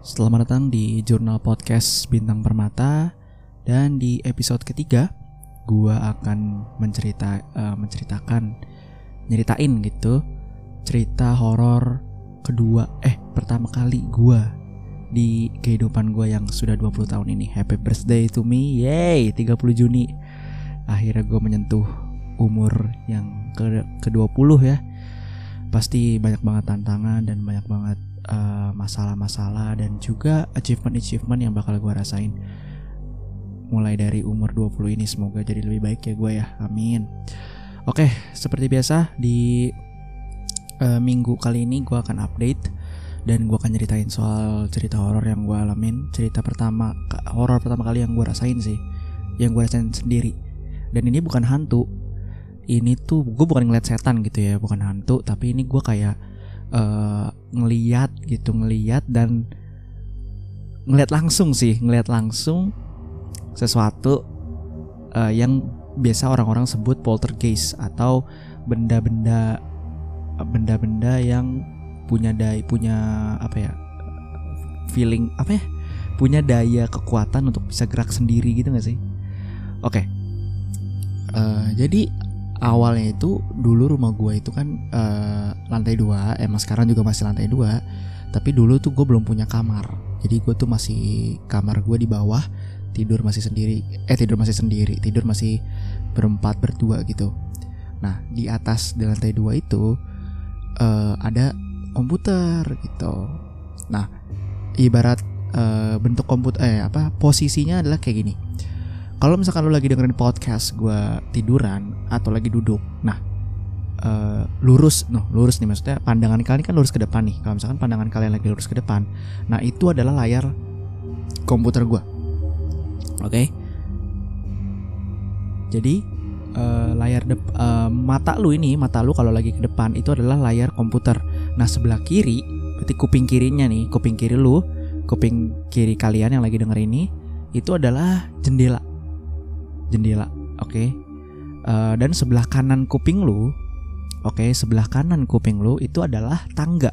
Selamat datang di Jurnal Podcast Bintang Permata dan di episode ketiga gua akan mencerita eh, menceritakan nyeritain gitu cerita horor kedua eh pertama kali gua di kehidupan gua yang sudah 20 tahun ini. Happy birthday to me. Yay, 30 Juni. Akhirnya gua menyentuh umur yang ke ke-20 ya. Pasti banyak banget tantangan dan banyak banget eh, masalah-masalah dan juga achievement-achievement yang bakal gue rasain. Mulai dari umur 20 ini semoga jadi lebih baik ya gue ya. Amin. Oke seperti biasa di eh, minggu kali ini gue akan update dan gue akan ceritain soal cerita horor yang gue alamin. Cerita pertama horor pertama kali yang gue rasain sih yang gue rasain sendiri. Dan ini bukan hantu. Ini tuh gue bukan ngeliat setan gitu ya bukan hantu tapi ini gue kayak eh, ngeliat gitu ngeliat dan ngeliat langsung sih ngeliat langsung sesuatu eh, yang biasa orang-orang sebut poltergeist atau benda-benda benda-benda yang punya daya punya apa ya feeling apa ya punya daya kekuatan untuk bisa gerak sendiri gitu gak sih? Oke. Eh, jadi awalnya itu dulu rumah gua itu kan eh, lantai dua emang sekarang juga masih lantai dua tapi dulu tuh gue belum punya kamar. Jadi gue tuh masih kamar gue di bawah tidur masih sendiri eh tidur masih sendiri tidur masih berempat berdua gitu. Nah di atas di lantai dua itu eh, ada komputer gitu. Nah ibarat eh, bentuk komputer eh apa posisinya adalah kayak gini kalau misalkan lu lagi dengerin podcast gue tiduran atau lagi duduk nah eh, lurus noh lurus nih maksudnya pandangan kalian kan lurus ke depan nih. Kalau misalkan pandangan kalian lagi lurus ke depan nah itu adalah layar komputer gue oke? Jadi eh, layar eh, mata lu ini mata lu kalau lagi ke depan itu adalah layar komputer. Nah sebelah kiri berarti kuping kirinya nih kuping kiri lu kuping kiri kalian yang lagi denger ini itu adalah jendela jendela oke? Eh, dan sebelah kanan kuping lu oke sebelah kanan kuping lu itu adalah tangga.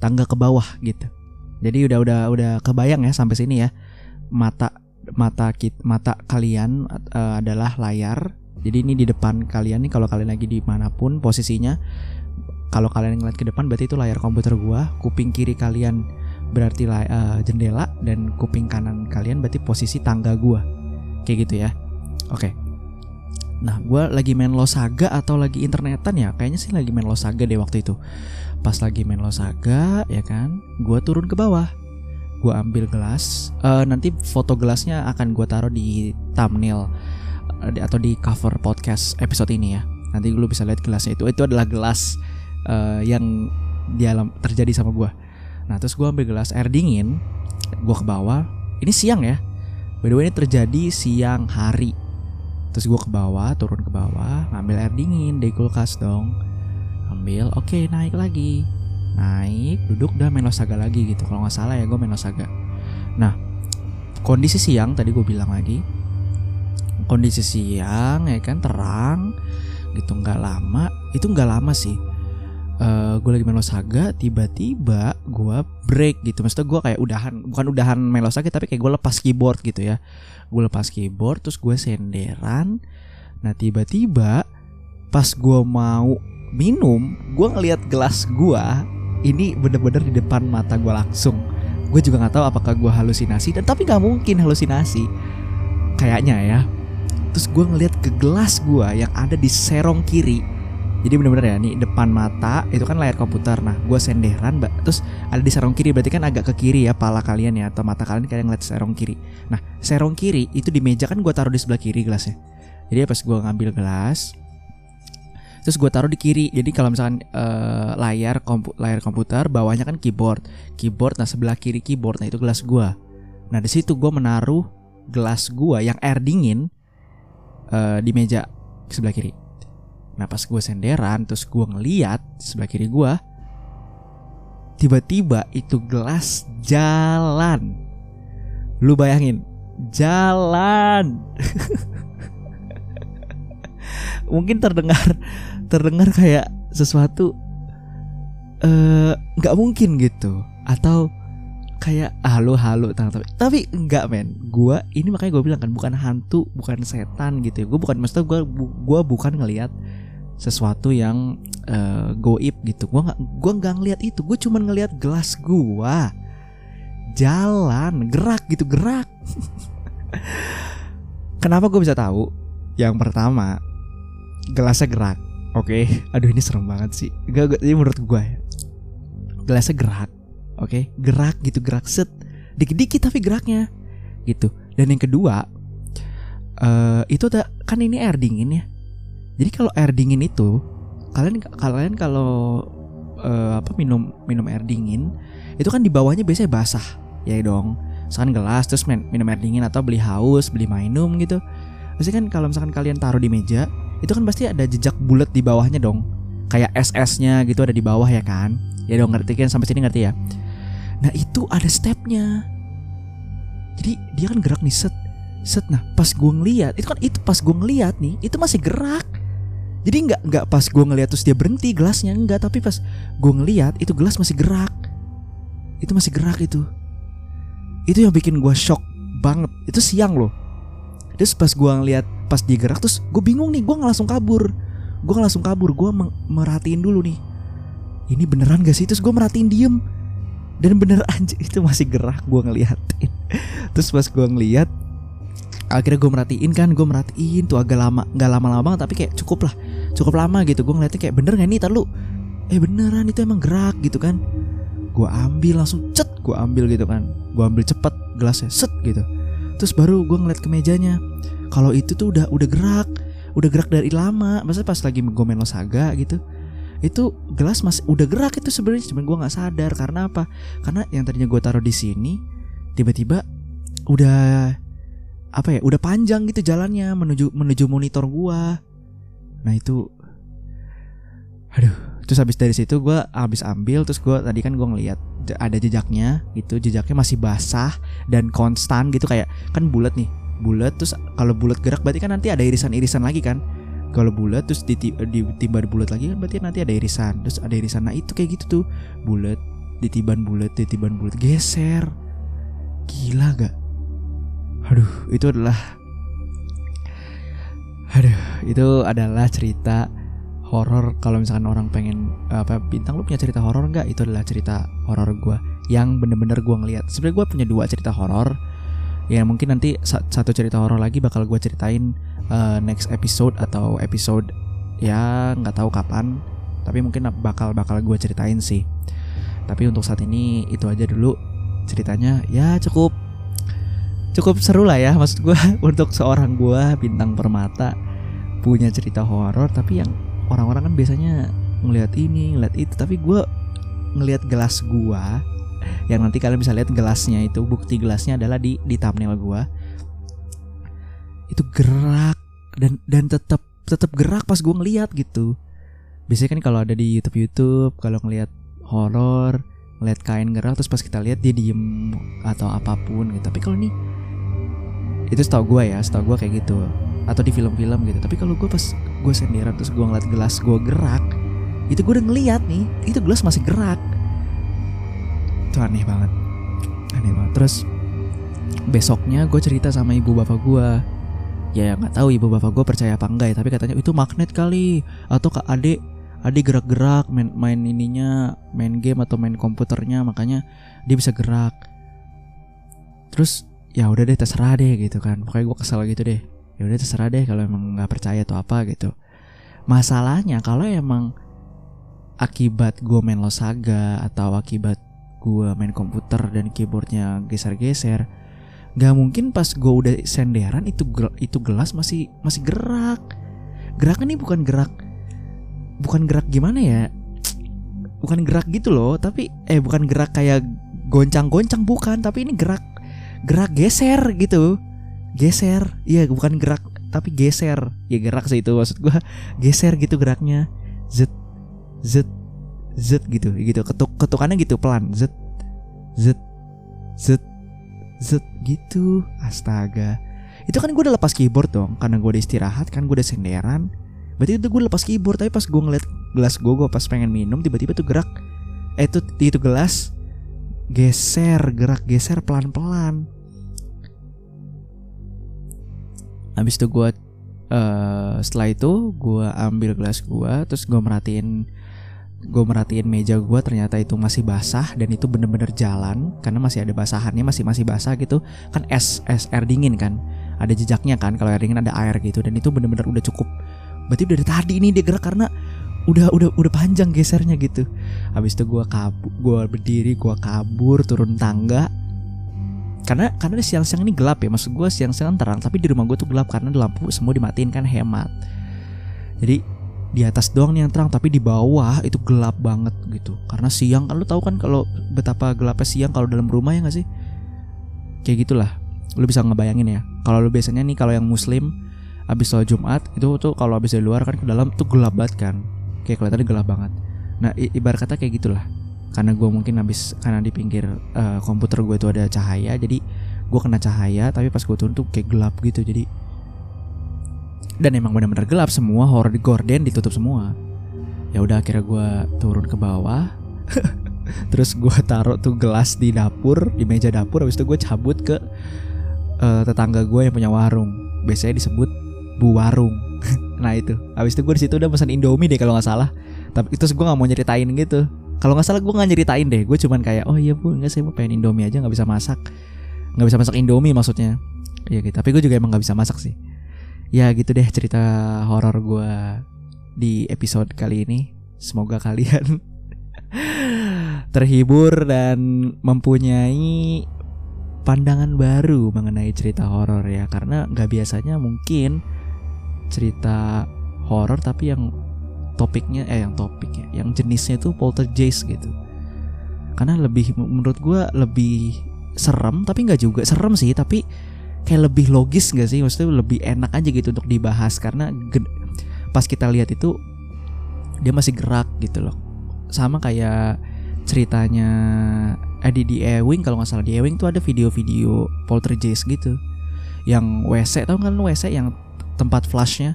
Tangga ke bawah gitu. Jadi udah udah udah kebayang ya sampai sini ya. Mata mata kit mata kalian eh, adalah layar. Jadi ini di depan kalian nih kalau kalian lagi di mana pun posisinya kalau kalian ngeliat ke depan berarti itu layar komputer gua. Kuping kiri kalian berarti eh, jendela dan kuping kanan kalian berarti posisi tangga gua. Kayak gitu ya oke Nah, gue lagi main Losaga atau lagi internetan ya? Kayaknya sih lagi main Losaga deh waktu itu. Pas lagi main Losaga, ya kan? Gue turun ke bawah. Gue ambil gelas. Eh, nanti foto gelasnya akan gue taruh di thumbnail di- atau di cover podcast episode ini ya. Nanti lu bisa lihat gelasnya itu. Itu adalah gelas eh, yang di alam terjadi sama gue. Nah, terus gue ambil gelas air dingin. Gue ke bawah. Ini siang ya. By the way ini terjadi siang hari Terus gue ke bawah, turun ke bawah, ngambil air dingin dari kulkas dong. Ambil, oke naik lagi. Naik, duduk udah main Losaga lagi gitu. Kalau nggak salah ya gue main Losaga. Nah, kondisi siang tadi gue bilang lagi. Kondisi siang ya kan terang gitu nggak lama. Itu nggak lama sih. Eh gue lagi main Losaga, tiba-tiba gue break gitu. Maksudnya gue kayak udahan, bukan udahan main Losaga tapi kayak gue lepas keyboard gitu ya. Gue lepas keyboard terus gue senderan. Nah tiba-tiba pas gue mau minum gue ngelihat gelas gue ini bener-bener di depan mata gue langsung. Gue juga nggak tahu apakah gue halusinasi dan tapi nggak mungkin halusinasi. Kayaknya ya. Terus gue ngelihat ke gelas gue yang ada di serong kiri jadi bener-bener ya nih depan mata itu kan layar komputer. Nah gue senderan mbak. Terus ada di serong kiri berarti kan agak ke kiri ya pala kalian ya atau mata kalian kayak ngeliat serong kiri. Nah serong kiri itu di meja kan gue taruh di sebelah kiri gelasnya. Jadi pas gue ngambil gelas terus gue taruh di kiri. Jadi kalau misalkan eh, layar kompu layar komputer bawahnya kan keyboard. Keyboard nah sebelah kiri keyboard nah itu gelas gue nah di situ gue menaruh gelas gue yang air dingin eh, di meja sebelah kiri nah pas gue senderan terus gue ngeliat sebelah kiri gue tiba-tiba itu gelas jalan. Lu bayangin jalan. Mungkin terdengar terdengar kayak sesuatu eh, nggak mungkin gitu. Atau kayak halu halu tapi tapi enggak men. Gue ini makanya gue bilang kan bukan hantu bukan setan gitu gue bukan maksudnya gue gue bukan ngelihat sesuatu yang uh, goib gitu. Gue nggak gue nggak ngelihat itu. Gue cuma ngelihat gelas gue jalan gerak gitu gerak. Kenapa gue bisa tahu? Yang pertama gelasnya gerak. Oke? Okay. aduh ini serem banget sih. Gak, gak ini menurut gue ya. Gelasnya gerak. Oke? Okay? gerak gitu gerak. Set. Dikit-dikit tapi geraknya. Gitu. Dan yang kedua uh, itu ada kan ini air dingin ya jadi kalau air dingin itu kalian kalian kalau uh, apa minum minum air dingin itu kan di bawahnya biasanya basah ya dong misalkan gelas terus minum air dingin atau beli haus beli minum gitu pasti kan kalau misalkan kalian taruh di meja itu kan pasti ada jejak bulat di bawahnya dong kayak SS-nya gitu ada di bawah ya kan ya dong ngerti kan sampai sini ngerti ya Nah itu ada stepnya. Jadi dia kan gerak nih set set. Nah pas gue ngeliat itu kan itu pas gue ngeliat nih itu masih gerak. Jadi nggak nggak pas gue ngeliat terus dia berhenti gelasnya enggak tapi pas gue ngeliat itu gelas masih gerak. Itu masih gerak itu. Itu yang bikin gue shock banget. Itu siang loh. Terus pas gue ngeliat pas dia gerak terus gue bingung nih gue langsung kabur. Gue langsung kabur. Gue merhatiin dulu nih. Ini beneran gak sih? Terus gue merhatiin diem dan bener aja itu masih gerak gue ngeliatin terus pas gue ngeliat akhirnya gue merhatiin kan gue merhatiin tuh agak lama nggak lama-lama tapi kayak cukup lah cukup lama gitu. Gue ngeliatin kayak bener gak nih lu? Eh beneran itu emang gerak gitu kan. Gue ambil langsung cet gue ambil gitu kan. Gue ambil cepet gelasnya set gitu. Terus baru gue ngeliat ke mejanya kalau itu tuh udah udah gerak udah gerak dari lama. Maksudnya pas lagi gue main Losaga gitu itu gelas masih udah gerak itu sebenarnya. Cuman gue nggak sadar karena apa? Karena yang tadinya gue taruh di sini tiba-tiba udah apa ya udah panjang gitu jalannya menuju menuju monitor gue nah itu aduh terus habis dari situ gue habis ambil terus gue tadi kan gue ngeliat ada jejaknya gitu jejaknya masih basah dan konstan gitu kayak kan bulat nih bulat terus kalau bulat gerak berarti kan nanti ada irisan-irisan lagi kan? Kalau bulat terus ditimba di bulat lagi kan berarti nanti ada irisan terus ada irisan nah itu kayak gitu tuh bulat ditiban bulat ditiban bulat geser. Gila gak aduh itu adalah aduh itu adalah cerita horor. Kalau misalkan orang pengen apa bintang lu punya cerita horor nggak? Itu adalah cerita horor gue yang bener-bener gue ngeliat. Sebenarnya gue punya dua cerita horor. Ya mungkin nanti satu cerita horor lagi bakal gue ceritain uh, next episode atau episode ya nggak tahu kapan. Tapi mungkin bakal bakal gue ceritain sih. Tapi untuk saat ini itu aja dulu ceritanya. Ya cukup cukup seru lah ya maksud gue untuk seorang gue bintang permata punya cerita horor tapi yang orang-orang kan biasanya ngelihat ini ngeliat itu. Tapi gue ngelihat gelas gue yang nanti kalian bisa lihat gelasnya itu bukti gelasnya adalah di di thumbnail gue itu gerak dan dan tetap tetap gerak pas gue ngeliat gitu. Biasanya kan kalau ada di YouTube YouTube kalau ngeliat horor ngeliat kain gerak terus pas kita lihat dia diem atau apa pun gitu. Tapi kalau ini itu setahu gue ya setahu gue kayak gitu. Atau di film-film gitu. Tapi kalau gue pas gue sendirian terus gue ngeliat gelas gue gerak itu gue udah ngeliat nih itu gelas masih gerak. Itu aneh banget. Aneh banget. Terus besoknya gue cerita sama ibu bapak gue ya nggak tahu ibu bapak gue percaya apa enggak ya tapi katanya itu magnet kali. Atau kak adik adik gerak-gerak main main ininya main game atau main komputernya makanya dia bisa gerak. Terus ya udah deh terserah deh gitu kan. Pokoknya gue kesel gitu deh. Ya udah terserah deh kalau emang nggak percaya atau apa gitu. Masalahnya kalau emang akibat gue main losaga atau akibat gue main komputer dan keyboardnya geser-geser nggak mungkin pas gue udah senderan itu itu gelas masih masih gerak. Gerakan ini bukan gerak bukan gerak gimana ya? Bukan gerak gitu loh tapi eh bukan gerak kayak goncang-goncang bukan. Tapi ini gerak gerak geser gitu. Geser. Iya bukan gerak tapi geser. Ya gerak sih itu maksud gue geser gitu geraknya. Zet zet zet gitu gitu. Ketuk ketukannya gitu pelan. Zet zet zet zet gitu. Astaga. Itu kan gue udah lepas keyboard dong karena gue udah istirahat kan gue udah senderan. Berarti itu gue lepas keyboard tapi pas gue ngeliat gelas gue gue pas pengen minum tiba-tiba tuh gerak. Eh itu itu gelas geser gerak geser pelan pelan habis itu gue uh, setelah itu gue ambil gelas gue terus gue merhatiin gue merhatiin meja gue ternyata itu masih basah dan itu bener-bener jalan karena masih ada basahannya masih masih basah gitu. Kan es es air dingin kan ada jejaknya kan kalau air dingin ada air gitu dan itu bener-bener udah cukup. Berarti dari tadi ini dia gerak karena udah udah udah panjang gesernya gitu. Habis itu gue kabur gue berdiri gue kabur turun tangga. Karena karena siang-siang ini gelap ya maksud gue siang-siang terang tapi di rumah gue tuh gelap karena lampu semua dimatiin kan hemat. Jadi di atas doang nih yang terang tapi di bawah itu gelap banget gitu. Karena siang kan lu tahu kan kalau betapa gelapnya siang kalau dalam rumah ya gak sih? Kayak gitulah lu bisa ngebayangin ya. Kalau lu biasanya nih kalau yang muslim abis sholat jumat itu tuh kalau abis dari luar kan ke dalam tuh gelap banget kan kayak kelihatannya gelap banget. Nah ibarat kata kayak gitulah. Karena gue mungkin abis karena di pinggir uh, komputer gue itu ada cahaya jadi gue kena cahaya tapi pas gue turun tuh kayak gelap gitu jadi dan emang benar-benar gelap semua horror di gorden ditutup semua. Ya udah akhirnya gue turun ke bawah. Terus gue taruh tuh gelas di dapur di meja dapur habis itu gue cabut ke uh, tetangga gue yang punya warung. Biasanya disebut bu warung nah itu. Habis itu gue di situ udah pesan indomie deh kalau nggak salah. Tapi itu gue nggak mau nyeritain gitu. Kalau nggak salah gue nggak nyeritain deh. Gue cuman kayak oh iya bu nggak saya mau pengen indomie aja nggak bisa masak. Nggak bisa masak indomie maksudnya. Iya gitu. Tapi gue juga emang nggak bisa masak sih. Ya gitu deh cerita horor gue di episode kali ini. Semoga kalian terhibur dan mempunyai pandangan baru mengenai cerita horor ya. Karena nggak biasanya mungkin cerita horor tapi yang topiknya eh yang topiknya yang jenisnya itu poltergeist gitu. Karena lebih menurut gue lebih serem tapi nggak juga serem sih tapi kayak lebih logis gak sih? Maksudnya lebih enak aja gitu untuk dibahas karena pas kita lihat itu dia masih gerak gitu loh. Sama kayak ceritanya di di Ewing kalau nggak salah di Ewing tuh ada video-video poltergeist gitu. Yang WC tau kan WC yang tempat flashnya.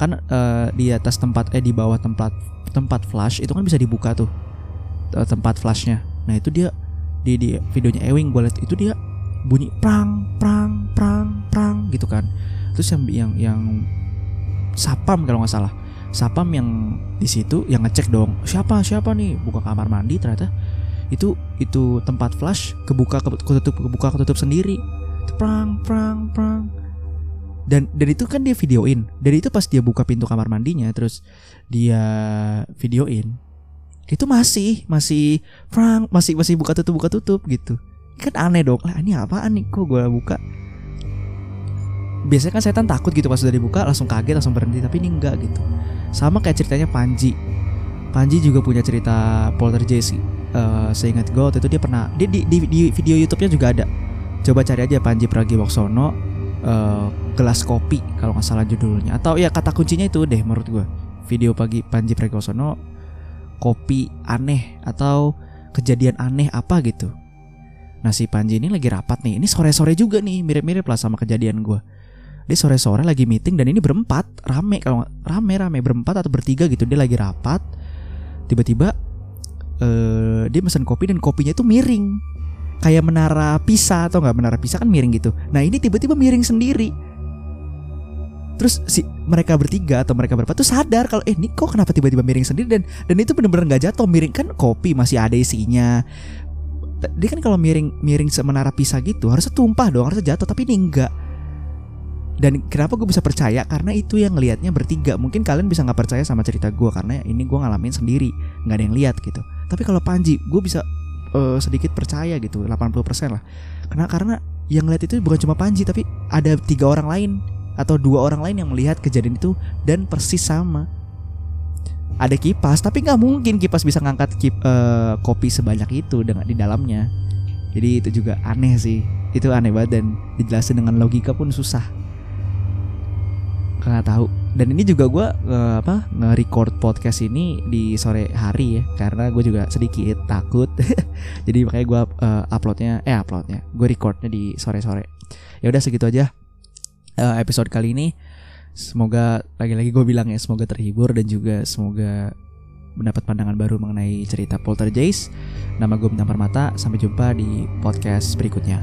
Kan uh, di atas tempat eh di bawah tempat tempat flash itu kan bisa dibuka tuh tempat flashnya. Nah itu dia di di videonya Ewing gue liat itu dia bunyi prang prang prang prang gitu kan. Terus yang yang yang sapam kalau nggak salah. Sapam yang di situ yang ngecek dong siapa siapa nih? Buka kamar mandi ternyata. Itu itu tempat flash kebuka ketutup kebuka ketutup sendiri. Prang prang prang dan dan itu kan dia videoin. Dari itu pas dia buka pintu kamar mandinya terus dia videoin itu masih masih prang masih masih buka tutup buka tutup gitu. Kan aneh dong. Lah ini apaan nih? Kok gue buka? Biasanya kan setan takut gitu pas udah dibuka langsung kaget langsung berhenti. Tapi ini enggak gitu. Sama kayak ceritanya Panji. Panji juga punya cerita poltergeist uh, seingat gue waktu itu dia pernah dia di, di, di video YouTube-nya juga ada. Coba cari aja Panji Pragiwaksono uh, gelas kopi kalau nggak salah judulnya atau ya kata kuncinya itu deh menurut gue video pagi Panji Pragiwaksono kopi aneh atau kejadian aneh apa gitu Nah si Panji ini lagi rapat nih. Ini sore-sore juga nih, mirip-mirip lah sama kejadian gue. Dia sore-sore lagi meeting dan ini berempat, rame kalau rame rame berempat atau bertiga gitu. Dia lagi rapat. Tiba-tiba uh, dia pesan kopi dan kopinya itu miring. Kayak menara pisah atau nggak menara pisah kan miring gitu. Nah ini tiba-tiba miring sendiri. Terus si mereka bertiga atau mereka berempat tuh sadar kalau eh ini kok kenapa tiba-tiba miring sendiri? Dan dan itu bener-bener nggak jatuh. Miring kan kopi masih ada isinya. Dia kan kalau miring miring semenara pisah gitu harusnya tumpah dong harusnya jatuh tapi ini enggak dan kenapa gue bisa percaya? Karena itu yang ngelihatnya bertiga. Mungkin kalian bisa nggak percaya sama cerita gue karena ini gue ngalamin sendiri. Nggak ada yang lihat gitu. Tapi kalau Panji gue bisa uh, sedikit percaya gitu 80% lah. Karena karena yang lihat itu bukan cuma Panji tapi ada tiga orang lain atau dua orang lain yang melihat kejadian itu dan persis sama. Ada kipas tapi nggak mungkin kipas bisa ngangkat kip, uh, kopi sebanyak itu dengan di dalamnya. Jadi itu juga aneh sih itu aneh banget dan dijelasin dengan logika pun susah. Nggak tahu dan ini juga gue uh, apa nge-record podcast ini di sore hari ya karena gue juga sedikit takut jadi makanya gue uh, uploadnya eh uploadnya gue recordnya di sore sore ya udah segitu aja uh, episode kali ini semoga lagi-lagi gue bilang ya semoga terhibur dan juga semoga mendapat pandangan baru mengenai cerita Poltergeist. Nama gue Bintang Permata. Sampai jumpa di podcast berikutnya.